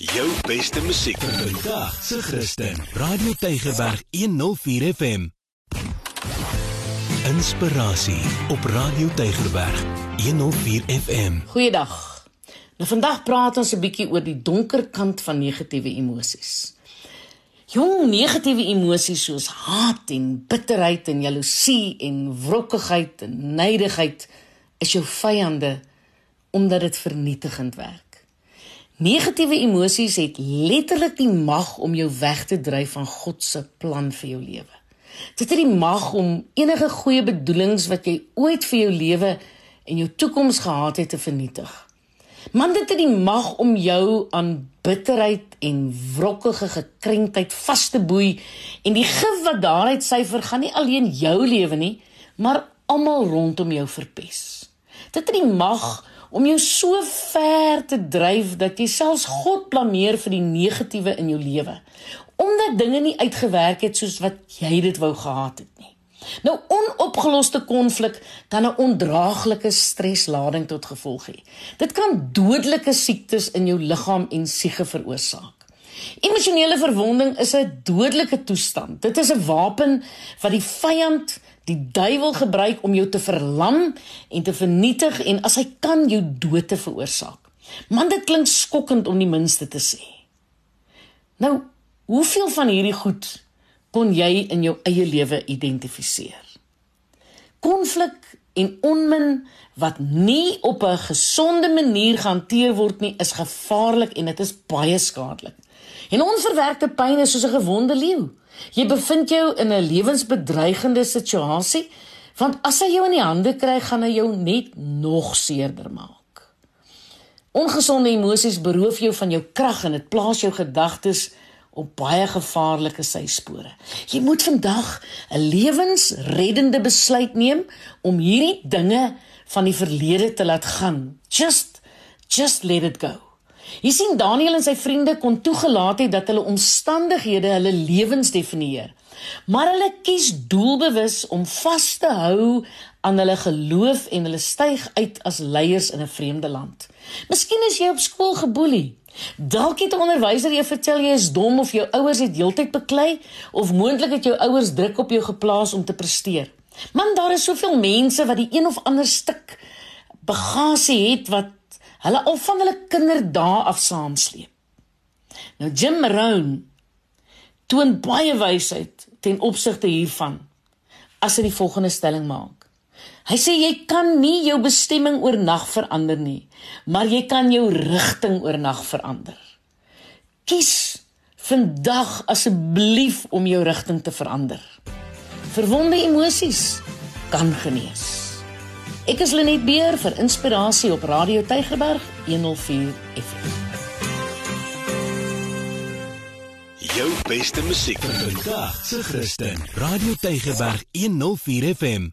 Jou beste musiek Vandag se Christen. Radio Tygerberg 104 FM. Inspirasie op Radio Tygerberg 104 FM. Goeiedag. Nou vandag praat ons 'n bietjie oor die donker kant van negatiewe emosies. Jong negatiewe emosies soos haat en bitterheid en jaloesie en wrokkigheid en nydigheid is jou vyande omdat dit vernietigend werk. Negatiewe emosies het letterlik die mag om jou weg te dryf van God se plan vir jou lewe. Dit het die mag om enige goeie bedoelings wat jy ooit vir jou lewe en jou toekoms gehad het te vernietig. Man dit het die mag om jou aan bitterheid en wrokkige gekrenktheid vas te boei en die gif wat daaruit syfer gaan nie alleen jou lewe nie, maar almal rondom jou verpes. Dit het die mag om jou so ver te dryf dat jy selfs God blameer vir die negatiewe in jou lewe omdat dinge nie uitgewerk het soos wat jy dit wou gehad het nie. Nou onopgeloste konflik kan 'n ondraaglike streslading tot gevolg hê. Dit kan dodelike siektes in jou liggaam en siege veroorsaak. Emosionele verwonding is 'n dodelike toestand. Dit is 'n wapen wat die vyand die duiwel gebruik om jou te verlam en te vernietig en as hy kan jou dood te veroorsaak. Man dit klink skokkend om die minste te sê. Nou, hoeveel van hierdie goed kon jy in jou eie lewe identifiseer? Konflik en onmin wat nie op 'n gesonde manier gehanteer word nie, is gevaarlik en dit is baie skadelik. En onverwerkte pyn is soos 'n gewonde leeu. Jy bevind jou in 'n lewensbedreigende situasie, want as hy jou in die hande kry, gaan hy jou net nog seerder maak. Ongesonde emosies beroof jou van jou krag en dit plaas jou gedagtes op baie gevaarlike syspore. Jy moet vandag 'n lewensreddende besluit neem om hierdie dinge van die verlede te laat gaan. Just just let it go. Jy sien Daniel en sy vriende kon toegelaat het dat hulle omstandighede hulle lewens definieer. Maar hulle kies doelbewus om vas te hou aan hulle geloof en hulle styg uit as leiers in 'n vreemde land. Miskien is jy op skool geboelie. Dalk het 'n onderwyser jou vertel jy is dom of jou ouers het heeltyd beklei of moontlik het jou ouers druk op jou geplaas om te presteer. Man, daar is soveel mense wat die een of ander stuk bagasie het wat hulle al van hulle kinderdae af saamsleep. Nou Jim Rohn toon baie wysheid ten opsigte hiervan as hy die volgende stelling maak. Hy sê jy kan nie jou bestemming oornag verander nie, maar jy kan jou rigting oornag verander. Kies vandag asseblief om jou rigting te verander. Verwonde emosies kan genees. Ek is Lenet Beer vir inspirasie op Radio Tygerberg 104 FM. Jou beste musiek Vandag se Christen. Radio Tygerberg 104 FM.